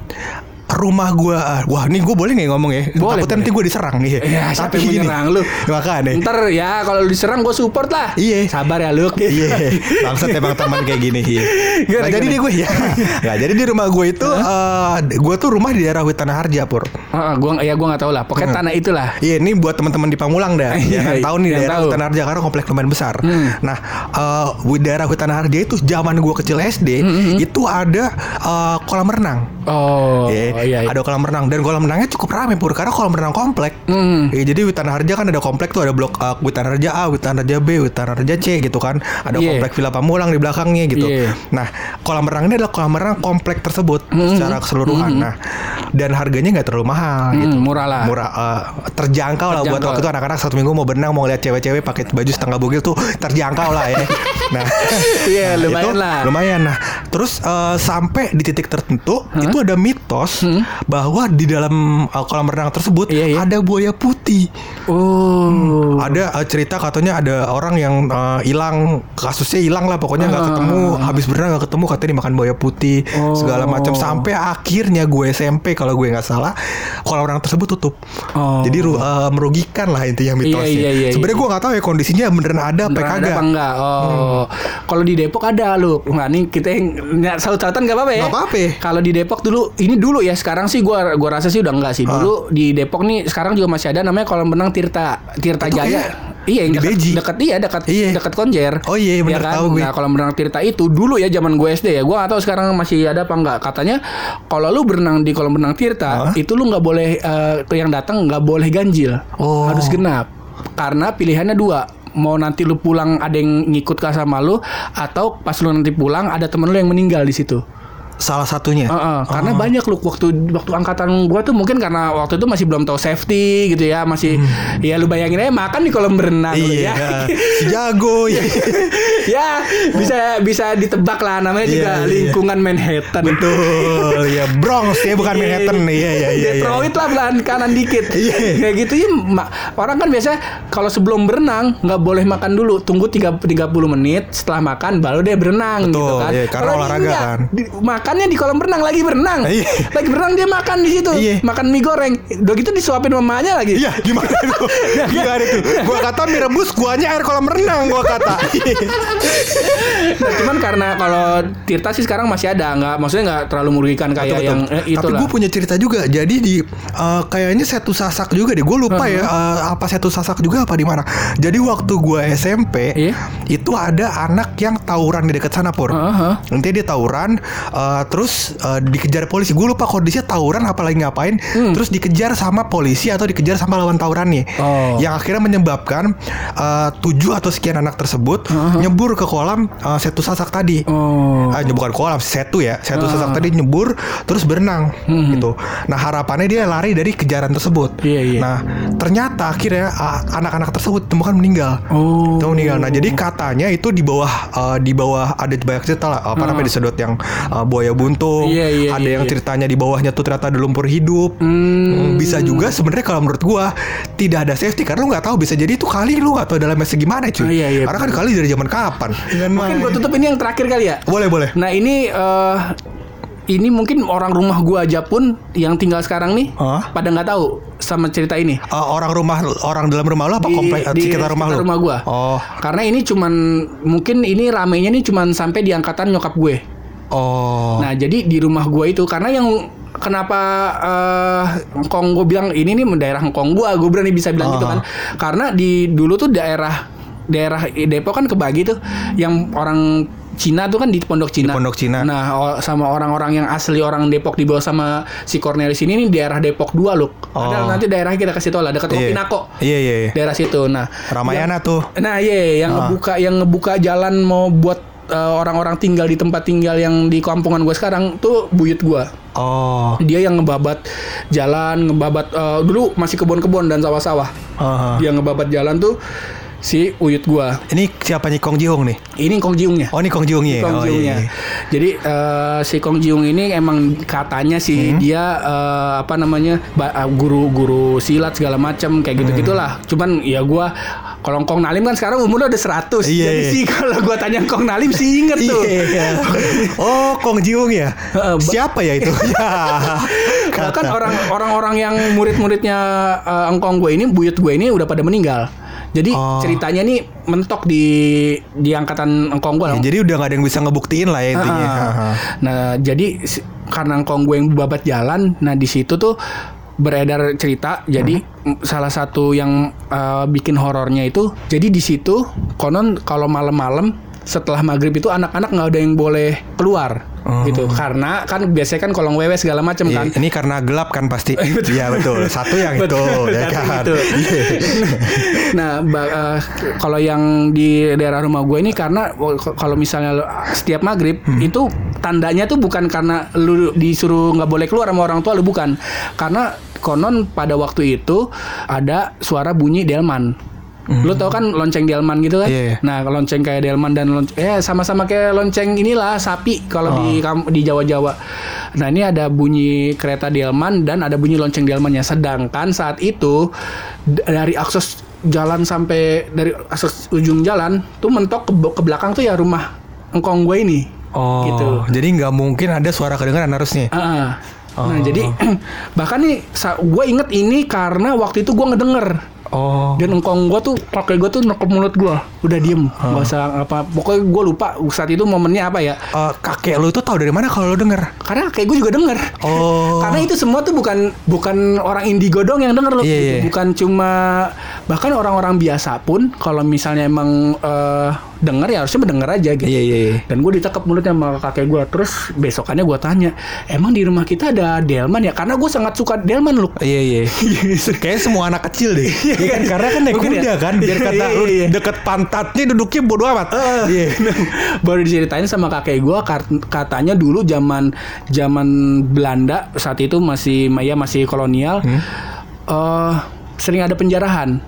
C: rumah gue, wah ini gue boleh nggak ngomong ya?
B: Boleh,
C: Takutnya nanti gue diserang nih.
B: Ya, siapa yang menyerang lu?
C: Makanya.
B: Ntar ya kalau lu diserang gue support lah.
C: Iya.
B: Sabar ya lu.
C: Iya, [LAUGHS] bangsat emang teman kayak gini. Iya. Nggak jadi deh gue ya. [LAUGHS] Nggak jadi di rumah gue itu, eh gue tuh rumah di daerah Hutan Harja pur.
B: Heeh, gua ya gua nggak tahu lah. Pokoknya tanah itulah.
C: Iya ini buat teman-teman di Pamulang dah. [LAUGHS]
B: Iya,
C: ya kan
B: iya,
C: tahu nih
B: yang
C: daerah
B: tahu.
C: Hutan Harja karena komplek lumayan besar. Nah, eh di daerah Hutan Harja itu zaman gua kecil SD itu ada eh, kolam renang.
B: Oh,
C: Iya,
B: iya, iya.
C: Ada kolam renang dan kolam renangnya cukup ramai pur karena kolam renang komplek.
B: Hmm.
C: Iya, jadi Witan Harja kan ada komplek tuh ada blok eh, Witan Harja A, Witan Harja B, Witan Harja C gitu kan. Ada
B: Iya.
C: komplek Villa Pamulang di belakangnya gitu.
B: Iya.
C: Nah, kolam renang ini adalah kolam renang komplek tersebut
B: Hmm.
C: secara keseluruhan. Nah, dan harganya nggak terlalu mahal
B: Hmm,
C: gitu.
B: murah lah.
C: Murah eh, terjangkau lah buat
B: Terjangkau.
C: waktu itu anak-anak satu minggu mau berenang mau lihat cewek-cewek pakai baju setengah bugil tuh terjangkau lah ya. [LAUGHS] Nah,
B: Iya,
C: nah,
B: lumayan
C: itu
B: lah.
C: Lumayan. Nah, terus eh, sampai di titik tertentu itu ada mitos bahwa di dalam eh, kolam renang tersebut
B: Iya, iya.
C: ada buaya putih.
B: Oh.
C: Ada eh, cerita katanya ada orang yang eh, hilang kasusnya hilang lah pokoknya nggak ketemu habis berenang nggak ketemu katanya dimakan buaya putih
B: Oh.
C: segala macam sampai akhirnya gue SMP kalau gue nggak salah kolam renang tersebut tutup.
B: Oh.
C: Jadi eh, merugikan lah intinya mitosnya.
B: iya, iya,
C: Sebenarnya
B: iya.
C: gue nggak tahu ya kondisinya beneran ada apa
B: Beneran ada apa enggak? Oh. Kalau di Depok ada lu. Nggak nih kita yang nggak saut-sautan enggak apa-apa ya?
C: Nggak apa-apa.
B: Kalau di Depok dulu ini dulu ya, sekarang sih gua gua rasa sih udah enggak sih. Dulu di Depok nih sekarang juga masih ada namanya kolam renang Tirta Tirta
C: Itu
B: Jaya.
C: kayak
B: Iya, yang
C: di
B: dekat,
C: Beji.
B: dekat iya, dekat
C: Iya.
B: dekat Konjer.
C: Oh iya, bener,
B: Ya
C: tahu gue.
B: Nah, kolam renang Tirta itu dulu ya zaman gue SD ya. Gua nggak tahu sekarang masih ada apa enggak. Katanya kalau lu berenang di kolam renang Tirta, itu lu nggak boleh eh, yang datang nggak boleh ganjil.
C: Oh.
B: Harus genap. Karena pilihannya dua. Mau nanti lu pulang ada yang ngikut ke sama lu atau pas lu nanti pulang ada temen lu yang meninggal di situ.
C: Salah satunya.
B: Heeh, karena banyak lu waktu waktu angkatan gua tuh mungkin karena waktu itu masih belum tahu safety gitu ya, masih ya lu bayangin aja makan di kolam berenang
C: Iya,
B: ya. [LAUGHS] [LAUGHS]
C: jago ya. [LAUGHS]
B: ya, bisa bisa ditebak lah namanya
C: Iya,
B: juga
C: iya.
B: lingkungan Manhattan.
C: Betul, ya Bronx ya bukan Manhattan. Iya iya iya. iya.
B: Detroit lah belan kanan dikit.
C: Iya.
B: Kayak gitu ya orang kan biasa kalau sebelum berenang nggak boleh makan dulu, tunggu 3 30 menit setelah makan baru deh berenang
C: Betul,
B: gitu kan.
C: iya, karena olahraga kan.
B: di- makannya di kolam renang lagi berenang.
C: Iya.
B: Lagi berenang dia makan di situ.
C: Iya.
B: Makan mie goreng. Udah gitu disuapin mamanya lagi.
C: Iya, gimana tuh? [LAUGHS] Gimana tuh? Gua kata mie rebus, guanya air kolam renang gua kata. [LAUGHS]
B: Nah, cuman karena kalau Tirta sih sekarang masih ada, nggak maksudnya nggak terlalu merugikan kayak
C: Betul,
B: yang
C: betul.
B: eh,
C: Tapi
B: itulah.
C: gue punya cerita juga. Jadi di eh, kayaknya Setu Sasak juga deh. Gue lupa ya eh, apa Setu Sasak juga apa di mana. Jadi waktu gue SMP
B: Iya.
C: itu ada anak yang tawuran di dekat sana pur.
B: Heeh.
C: Nanti dia tawuran, eh, terus eh, dikejar polisi. Gue lupa kondisinya tawuran apalagi ngapain. Terus dikejar sama polisi atau dikejar sama lawan tawurannya.
B: Oh.
C: Yang akhirnya menyebabkan eh, tujuh atau sekian anak tersebut nyebur ke kolam eh, Setu Sasak tadi.
B: Oh.
C: Ah, bukan kolam, setu ya. Setu sasak tadi nyebur terus berenang gitu. Nah, harapannya dia lari dari kejaran tersebut.
B: Iya, iya.
C: Nah, ternyata akhirnya anak-anak tersebut ditemukan meninggal.
B: Oh.
C: Itu meninggal. Nah, jadi katanya itu di bawah eh, di bawah ada banyak cerita lah apa namanya disedot yang eh, buaya buntung.
B: Iya, iya,
C: ada
B: iya,
C: yang
B: iya.
C: ceritanya di bawahnya tuh ternyata ada lumpur hidup.
B: Hmm.
C: Bisa juga sebenarnya kalau menurut gua tidak ada safety karena lu nggak tahu bisa jadi itu kali lu nggak tahu dalamnya segimana cuy.
B: Oh, iya, iya,
C: karena kan kali dari zaman kapan?
B: Mungkin gue tutup ini yang terakhir kali ya.
C: Boleh boleh.
B: Nah ini eh ini mungkin orang rumah gua aja pun yang tinggal sekarang nih
C: Hah?
B: pada nggak tahu sama cerita ini.
C: Eh, orang rumah orang dalam rumah lo apa
B: Di-
C: komplek
B: di
C: sekitar rumah lo?
B: gua.
C: Oh.
B: Karena ini cuman mungkin ini ramenya nih cuman sampai di angkatan nyokap gue.
C: Oh.
B: Nah, jadi di rumah gue itu karena yang kenapa eh Hongkong gue bilang ini nih daerah Hongkong gue, gue berani bisa bilang gitu
C: Ah.
B: kan. Karena di dulu tuh daerah daerah Depok kan kebagi tuh yang orang Cina tuh kan di Pondok Cina.
C: Pondok Cina.
B: Nah, sama orang-orang yang asli orang Depok di bawah sama si Cornelis ini nih daerah Depok 2 loh. Ada
C: Oh.
B: nanti daerah kita kasih tau lah dekat
C: Iya.
B: Kopinako.
C: Iya iya. iya.
B: Daerah situ. Nah,
C: Ramayana tuh.
B: Nah, iya yang
C: Ah.
B: ngebuka yang ngebuka jalan mau buat eh, orang-orang tinggal di tempat tinggal yang di kampungan gue sekarang tuh buyut gue.
C: Oh.
B: Dia yang ngebabat jalan, ngebabat eh, dulu masih kebun-kebun dan sawah-sawah.
C: Aha.
B: Dia ngebabat jalan tuh si uyut gua.
C: Ini siapa nih Kong Jihong nih?
B: Ini Kong Jiungnya.
C: Oh ini Kong Jihong ya.
B: Kong
C: Oh,
B: Jiungnya.
C: iya.
B: Jadi eh, si Kong Jiung ini emang katanya sih
C: Hmm.
B: dia eh, apa namanya ba- eh, guru-guru silat segala macam kayak gitu gitulah. Cuman ya gua kalau Kong Nalim kan sekarang umurnya udah 100.
C: Iya,
B: Jadi
C: iya.
B: sih kalau gua tanya Kong Nalim sih inget tuh.
C: Iya. Oh Kong Jihong ya. Siapa ya itu? [LAUGHS]
B: Nah, kan orang orang-orang yang murid-muridnya eh, engkong gue ini, buyut gue ini udah pada meninggal. Jadi
C: Oh.
B: ceritanya nih mentok di di angkatan engkong gue.
C: Ya, jadi udah nggak ada yang bisa ngebuktiin lah ya intinya.
B: Ah.
C: Aha.
B: Nah, jadi karena engkong gue yang babat jalan, nah di situ tuh beredar cerita. Jadi
C: Hmm.
B: salah satu yang eh, bikin horornya itu, jadi di situ konon kalau malam-malam setelah maghrib itu anak-anak nggak ada yang boleh keluar gitu karena kan biasanya kan kolong wewe segala macam
C: Oh. Iya,
B: kan
C: ini karena gelap kan pasti. [LAUGHS]
B: Betul.
C: Iya betul. Satu yang itu, ya kan.
B: itu.
C: Iya. [LAUGHS]
B: nah, eh, kalau yang di daerah rumah gue ini karena kalau misalnya setiap maghrib
C: Hmm.
B: itu tandanya tuh bukan karena lu disuruh nggak boleh keluar sama orang tua lu bukan, karena konon pada waktu itu ada suara bunyi delman. Lu tau kan lonceng delman gitu kan?
C: Hmm. Iya.
B: Nah, lonceng kayak delman dan lonceng eh sama-sama kayak lonceng inilah sapi kalau
C: Oh.
B: di di Jawa-Jawa. Nah, ini ada bunyi kereta delman dan ada bunyi lonceng delmannya. Sedangkan saat itu dari akses jalan sampai dari akses ujung jalan tuh mentok ke, ke belakang tuh ya rumah engkong gue ini.
C: Oh,
B: Gitu.
C: jadi nggak mungkin ada suara kedengaran harusnya.
B: Ah.
C: Oh.
B: Nah, jadi [CLEARS THROAT] bahkan nih gue inget ini karena waktu itu gue ngedenger
C: Oh.
B: dan engkong gue tuh kakek gue tuh nekep mulut gue udah diem nggak usah apa pokoknya gue lupa saat itu momennya apa ya
C: Eh, kakek lu itu tahu dari mana kalau lu denger?
B: karena kakek gue juga denger
C: Oh.
B: karena itu semua tuh bukan bukan orang indigo dong yang denger loh
C: Iya,
B: gitu.
C: iya.
B: bukan cuma bahkan orang-orang biasa pun kalau misalnya emang eh, denger ya harusnya mendenger aja gitu
C: Iya iya. iya.
B: dan gue ditekep mulutnya sama kakek gue terus besokannya gue tanya emang di rumah kita ada delman ya karena gue sangat suka delman loh
C: Iya iya. [LAUGHS] Kayaknya semua anak kecil deh. Iya kan karena kan naik kuda
B: ya.
C: kan. Biar kata
B: Iya,
C: lu
B: iya, iya.
C: deket pantatnya duduknya bodo amat. Iya. [LAUGHS]
B: baru diceritain sama kakek gue katanya dulu zaman zaman Belanda saat itu masih ya masih kolonial
C: Hmm.
B: eh, sering ada penjarahan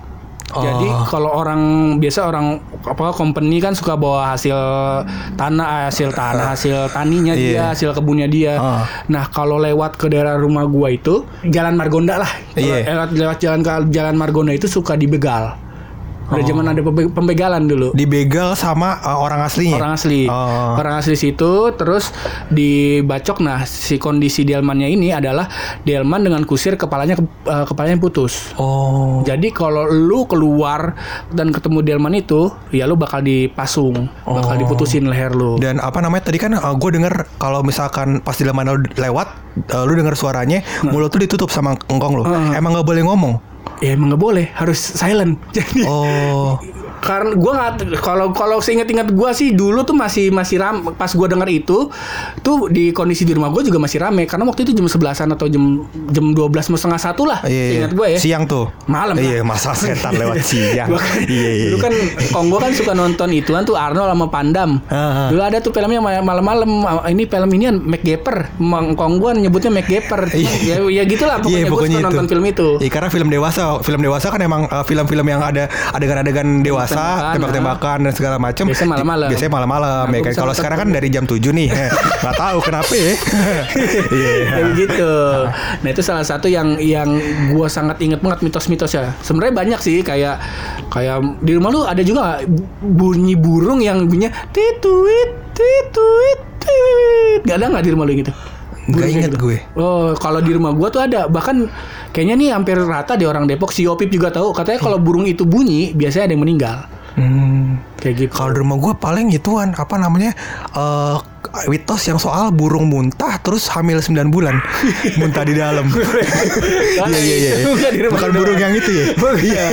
B: jadi
C: Oh.
B: kalau orang biasa orang apa company kan suka bawa hasil tanah hasil tanah hasil taninya dia
C: Iya.
B: hasil kebunnya dia
C: Oh.
B: nah kalau lewat ke daerah rumah gua itu jalan Margonda lah
C: Iya.
B: lewat, lewat jalan ke jalan Margonda itu suka dibegal udah zaman ada pembe- pembegalan dulu
C: Dibegal sama uh, orang aslinya.
B: orang asli
C: Oh.
B: orang asli situ terus dibacok nah si kondisi delmannya ini adalah delman dengan kusir kepalanya ke- eh, kepalanya putus
C: Oh.
B: jadi kalau lu keluar dan ketemu delman itu ya lu bakal dipasung bakal
C: Oh.
B: diputusin leher lu
C: Dan apa namanya tadi kan gue denger kalau misalkan pas di mana lu lewat uh, lu denger suaranya mulut tuh ditutup sama engkong lu. Emang nggak boleh ngomong.
B: Ya emang nggak boleh harus silent [LAUGHS] jadi
C: Oh.
B: Karena gua nggak kalau kalau seingat-ingat gua sih dulu tuh masih masih ram pas gua denger itu tuh di kondisi di rumah gua juga masih rame karena waktu itu jam 11-an atau jam jam 12 mau setengah satu lah
C: Iya, iya.
B: ingat gua ya
C: Siang tuh.
B: Malam.
C: Iya, masa setan lewat [LAUGHS] siang.
B: Gua kan,
C: Iya, iya.
B: Dulu kan Konggo kan suka nonton ituan tuh Arnold sama Pandam.
C: Ah.
B: Dulu ada tuh filmnya ma- malam-malam ini film ini kan MacGyver. Konggo nyebutnya MacGyver. [LAUGHS] ya, ya gitulah pokoknya,
C: Iya, pokoknya
B: suka
C: itu.
B: nonton film itu.
C: Iya, karena film dewasa, film dewasa kan emang uh, film-film yang ada adegan-adegan dewasa,
B: Tembak-tembakan,
C: tembak-tembakan dan segala macam.
B: Biasanya malam-malam.
C: Biasanya malam-malam
B: Nah,
C: ya kan. Kalau sekarang kan dari jam 7 nih. [LAUGHS] Nggak tahu kenapa ya. [LAUGHS]
B: Kayak gitu. Nah itu salah satu yang yang gua sangat inget banget mitos-mitos ya. Sebenarnya banyak sih kayak kayak di rumah lu ada juga bunyi burung yang bunyinya tituit tituit tituit. Gak ada nggak di rumah lu gitu? Kayak
C: inget
B: gitu.
C: gue.
B: Oh, kalau di rumah gua tuh ada. Bahkan kayaknya nih hampir rata di orang Depok. Si Opip juga tahu. Katanya kalau burung itu bunyi, biasanya ada yang meninggal.
C: Hmm.
B: Kayak gitu.
C: Kalau di rumah gue paling gituan apa namanya eh mitos yang soal burung muntah terus hamil 9 bulan [LAUGHS] muntah di dalam. Iya iya iya.
B: Bukan di rumah
C: Bukan burung yang itu ya. [LAUGHS] Iya.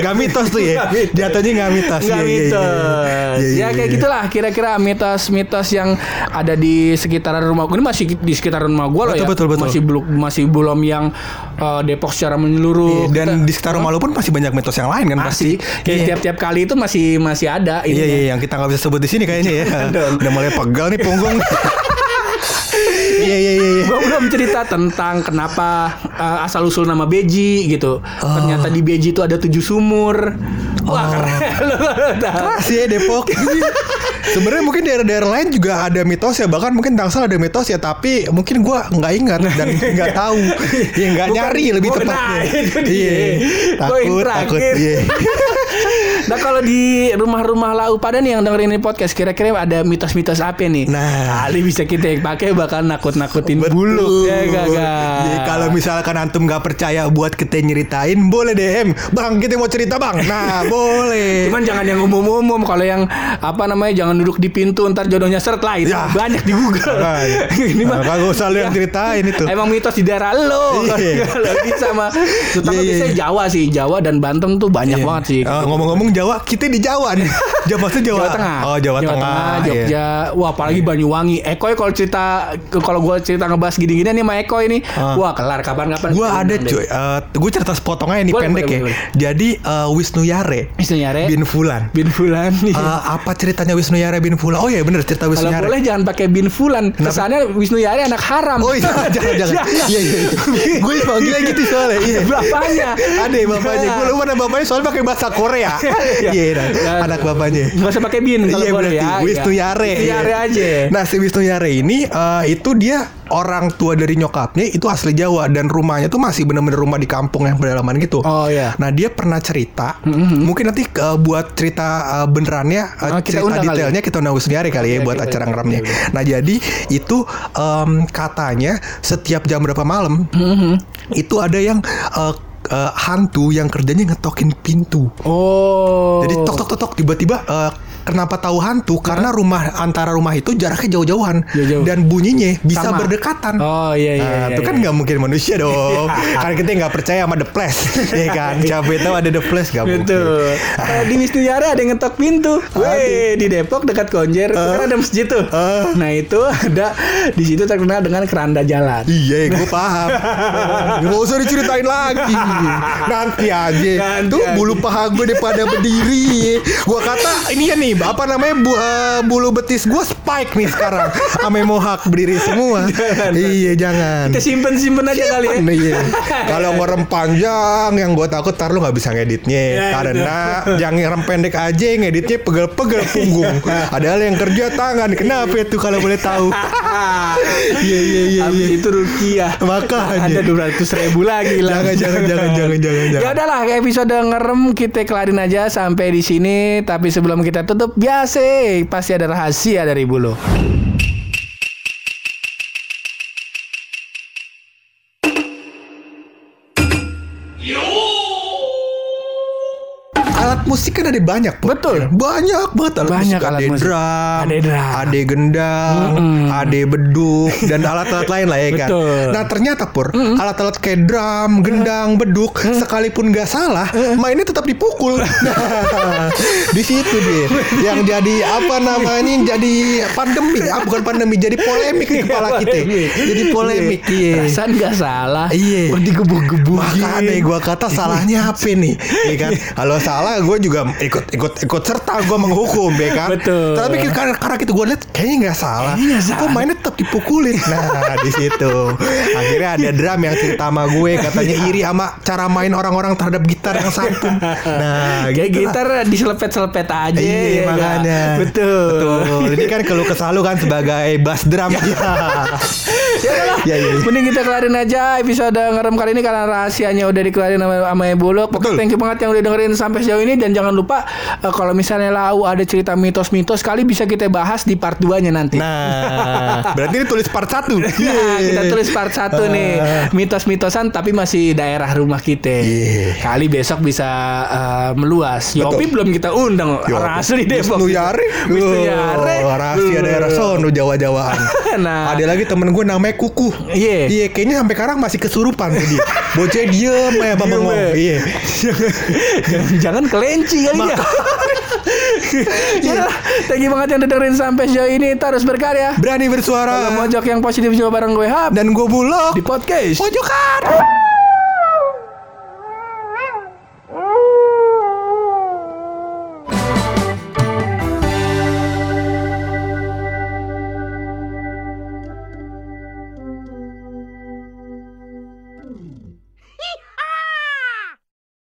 C: Gak mitos tuh ya.
B: Nggak.
C: Jatuhnya gak mitos.
B: Nggak
C: Iya, iya, iya.
B: mitos.
C: Iya, iya,
B: ya kayak
C: iya.
B: gitulah kira-kira mitos-mitos yang ada di sekitaran rumah gue. Ini masih di sekitaran rumah gue loh
C: Betul,
B: ya.
C: betul, betul.
B: Masih belum masih belum yang eh, Depok secara menyeluruh.
C: Iya, Dan
B: Kita-
C: di sekitar rumah lu pun masih banyak mitos yang lain kan
B: masih
C: pasti.
B: kayak
C: Iya.
B: tiap-tiap kali itu masih masih ada
C: Iya iya yang kita nggak bisa sebut di sini kayaknya ya. Udah mulai pegal nih punggung. [LAUGHS] Iya iya iya. iya.
B: Gue belum cerita tentang kenapa uh, asal usul nama Beji gitu.
C: Oh.
B: Ternyata di Beji itu ada tujuh sumur. Wah keren. [LAUGHS] Lu tahu.
C: Keras ya Depok. [LAUGHS] Sebenarnya mungkin daerah-daerah lain juga ada mitos ya. Bahkan mungkin Tangsel ada mitos ya tapi mungkin gua nggak ingat dan [LAUGHS] nggak tahu. Ya nggak
B: Bukan-
C: nyari lebih
B: bukan-
C: tepatnya.
B: nah,
C: iya takut takut iya.
B: Nah kalau di rumah-rumah lau pada nih yang dengerin ini podcast kira-kira ada mitos-mitos apa nih?
C: Nah.
B: kali bisa kita pakai bakal nakut-nakutin bulu. Ya gak
C: Jadi kalau misalkan antum nggak percaya buat kita nyeritain boleh DM bang kita mau cerita bang. Nah boleh
B: Cuman jangan yang umum-umum Kalau yang apa namanya Jangan duduk di pintu Ntar jodohnya seret lah Itu
C: Ya.
B: banyak di Google
C: Makanya. [LAUGHS]
B: Ini mah
C: Nah, kagak usah lu yang ceritain itu.
B: Emang mitos di daerah lo
C: Iya. [LAUGHS]
B: Kalau bisa mah Terutama
C: Iya, iya,
B: biasanya
C: iya.
B: Jawa sih Jawa dan Banten tuh banyak
C: Iya.
B: banget sih
C: Eh, ngomong-ngomong Jawa, kita di Jawa nih. [LAUGHS] Jawa Jawa.
B: Jawa Tengah.
C: Oh, Jawa, Tengah. iya.
B: Jogja. Wah, apalagi Banyuwangi. Eko kalau cerita kalau gua cerita ngebahas gini-gini nih sama Eko ini,
C: Ah.
B: wah kelar kapan-kapan.
C: Gue
B: kita
C: ada cuy. Eh, gue cerita sepotong aja nih
B: Boleh,
C: pendek
B: boleh,
C: ya.
B: boleh.
C: Jadi eh, Wisnu Yare
B: Bisa nyari
C: bin Fulan.
B: Bin Fulan.
C: Eh, apa ceritanya Wisnu Yare bin Fulan? Oh iya bener cerita Wisnu
B: Kalau
C: Yare.
B: boleh jangan pakai bin Fulan. Kesannya Wisnu Yari anak haram.
C: Oh iya, [LAUGHS] jangan jangan. Iya iya. Gue panggilnya gitu soalnya. Iya.
B: Bapaknya.
C: Ada bapaknya. Gue lupa nama bapaknya soalnya pakai bahasa Korea. [LAUGHS]
B: Iya.
C: Iya, nah,
B: Ya. Nggak usah pakai bin kalau
C: Iya berarti
B: ya.
C: Wisnu
B: Iya.
C: Yare.
B: Wisnu Yare
C: iya.
B: aja.
C: Nah si Wisnu Yare ini eh, itu dia orang tua dari nyokapnya itu asli Jawa dan rumahnya tuh masih bener-bener rumah di kampung yang pedalaman gitu.
B: Oh iya.
C: Nah dia pernah cerita, mungkin nanti eh, buat cerita eh, benerannya, eh,
B: Oh, kita
C: cerita
B: kali
C: detailnya kita undang Wisnu Yare kali ya
B: Iya,
C: buat
B: kita-
C: acara
B: iya,
C: ngeramnya.
B: iya, iya.
C: Nah jadi itu em, katanya setiap jam berapa malam itu ada yang eh, eh, hantu yang kerjanya ngetokin pintu.
B: Oh.
C: Jadi tok tok tok tok tiba-tiba eh, kenapa tahu hantu? Karena rumah antara rumah itu jaraknya jauh-jauhan
B: Jauh-jauh.
C: dan bunyinya bisa
B: Sama.
C: berdekatan.
B: Oh iya iya.
C: Nah,
B: iya,
C: itu
B: iya.
C: kan nggak mungkin manusia [LAUGHS] dong. Karena kita nggak percaya sama The Flash, [LAUGHS] ya kan? Siapa tahu ada The Flash nggak mungkin.
B: Betul. Di Wisnu Yara ada yang ngetok pintu. Weh, di Depok dekat Konjer, itu kan ada masjid tuh.
C: Ah.
B: Nah, itu ada di situ terkenal dengan keranda jalan.
C: Iya, gue paham. Gak usah diceritain lagi. Nanti aja.
B: Nanti
C: Tuh
B: aja.
C: bulu paha gue daripada berdiri. Gua kata ini ya nih, apa namanya bu, eh, bulu betis gue spike nih sekarang. Ame mohak berdiri semua. Iya, jangan.
B: Kita simpen-simpen aja kali ya.
C: Iya. Kalau ngerem panjang yang gue takut tar lu nggak bisa ngeditnya
B: Ya,
C: karena yang ngerem pendek aja ngeditnya pegel-pegel punggung. Padahal yang kerja tangan. Kenapa itu kalau boleh tahu? [LAUGHS] Iya iya iya. Iya.
B: itu rukiah.
C: Makanya.
B: Ada 200 ribu lagi lah.
C: Jangan, jangan, jangan, jangan, jangan, jangan.
B: Ya udahlah, episode ngerem kita kelarin aja sampai di sini. Tapi sebelum kita tutup, biasa pasti ada rahasia dari bulu.
C: Musik kan ada banyak, Pur.
B: Betul.
C: Banyak banget alat
B: Banyak
C: musik.
B: alat
C: ada
B: musik.
C: drum,
B: Ada drum.
C: ada gendang, ada beduk dan alat-alat lain lah ya kan.
B: Betul.
C: Nah ternyata pur alat-alat kayak drum, gendang, beduk sekalipun nggak salah mainnya tetap dipukul. [LAUGHS] [LAUGHS] Di situ dia yang jadi apa namanya jadi pandemi, ah, bukan pandemi jadi polemik di kepala kita.
B: Polemik.
C: Jadi polemik iya.
B: Perasaan nggak salah.
C: Iya.
B: Kok digebuk-gebukin.
C: Makanya gua kata salahnya apa nih? Ya kan? Kalau salah gue juga ikut ikut ikut serta gue menghukum ya kan.
B: Betul.
C: Tapi karena karena gitu gue lihat kayaknya nggak salah.
B: Kayaknya nggak salah.
C: Kok mainnya tetap dipukulin. Nah di situ akhirnya ada drum yang cerita sama gue katanya iri sama cara main orang-orang terhadap gitar yang santun. Nah
B: Kayak
C: gitu lah.
B: gitar diselepet-selepet aja
C: Iya
B: ya
C: makanya
B: Betul
C: Betul Ini kan kalau kesalu kan sebagai bass drum [LAUGHS] ya.
B: Ya.
C: Iya, iya, iya.
B: Mending kita kelarin aja episode ngerem kali ini karena rahasianya udah dikelarin sama, sama Bulog.
C: Betul.
B: thank you banget yang udah dengerin sampai sejauh ini dan jangan lupa eh, kalau misalnya lau ada cerita mitos-mitos kali bisa kita bahas di part 2-nya nanti.
C: Nah, [LAUGHS] berarti ini tulis part 1.
B: Nah, kita tulis part 1 nih Mitos-mitosan tapi masih daerah rumah kita
C: Iya.
B: Kali besok bisa eh, meluas Yopi belum kita undang Orang asli Depok
C: Wisnu Yare.
B: Wisnu Yare
C: Oh, rahasia daerah sono Jawa-Jawaan. [LAUGHS]
B: Nah.
C: Ada lagi temen gue namanya Kuku.
B: Iya.
C: Iya, kayaknya sampai sekarang masih kesurupan tuh dia. [LAUGHS] Bocah diem ya Bengong.
B: ya.
C: Iya.
B: Jangan kelenci kali ya [LAUGHS] Ya Thank you banget yang udah dengerin sampai sejauh ini Terus berkarya
C: Berani
B: Kalau
C: bersuara.
B: mojok yang positif juga bareng gue Hap
C: Dan gue bulog.
B: Di podcast
C: Pojokan.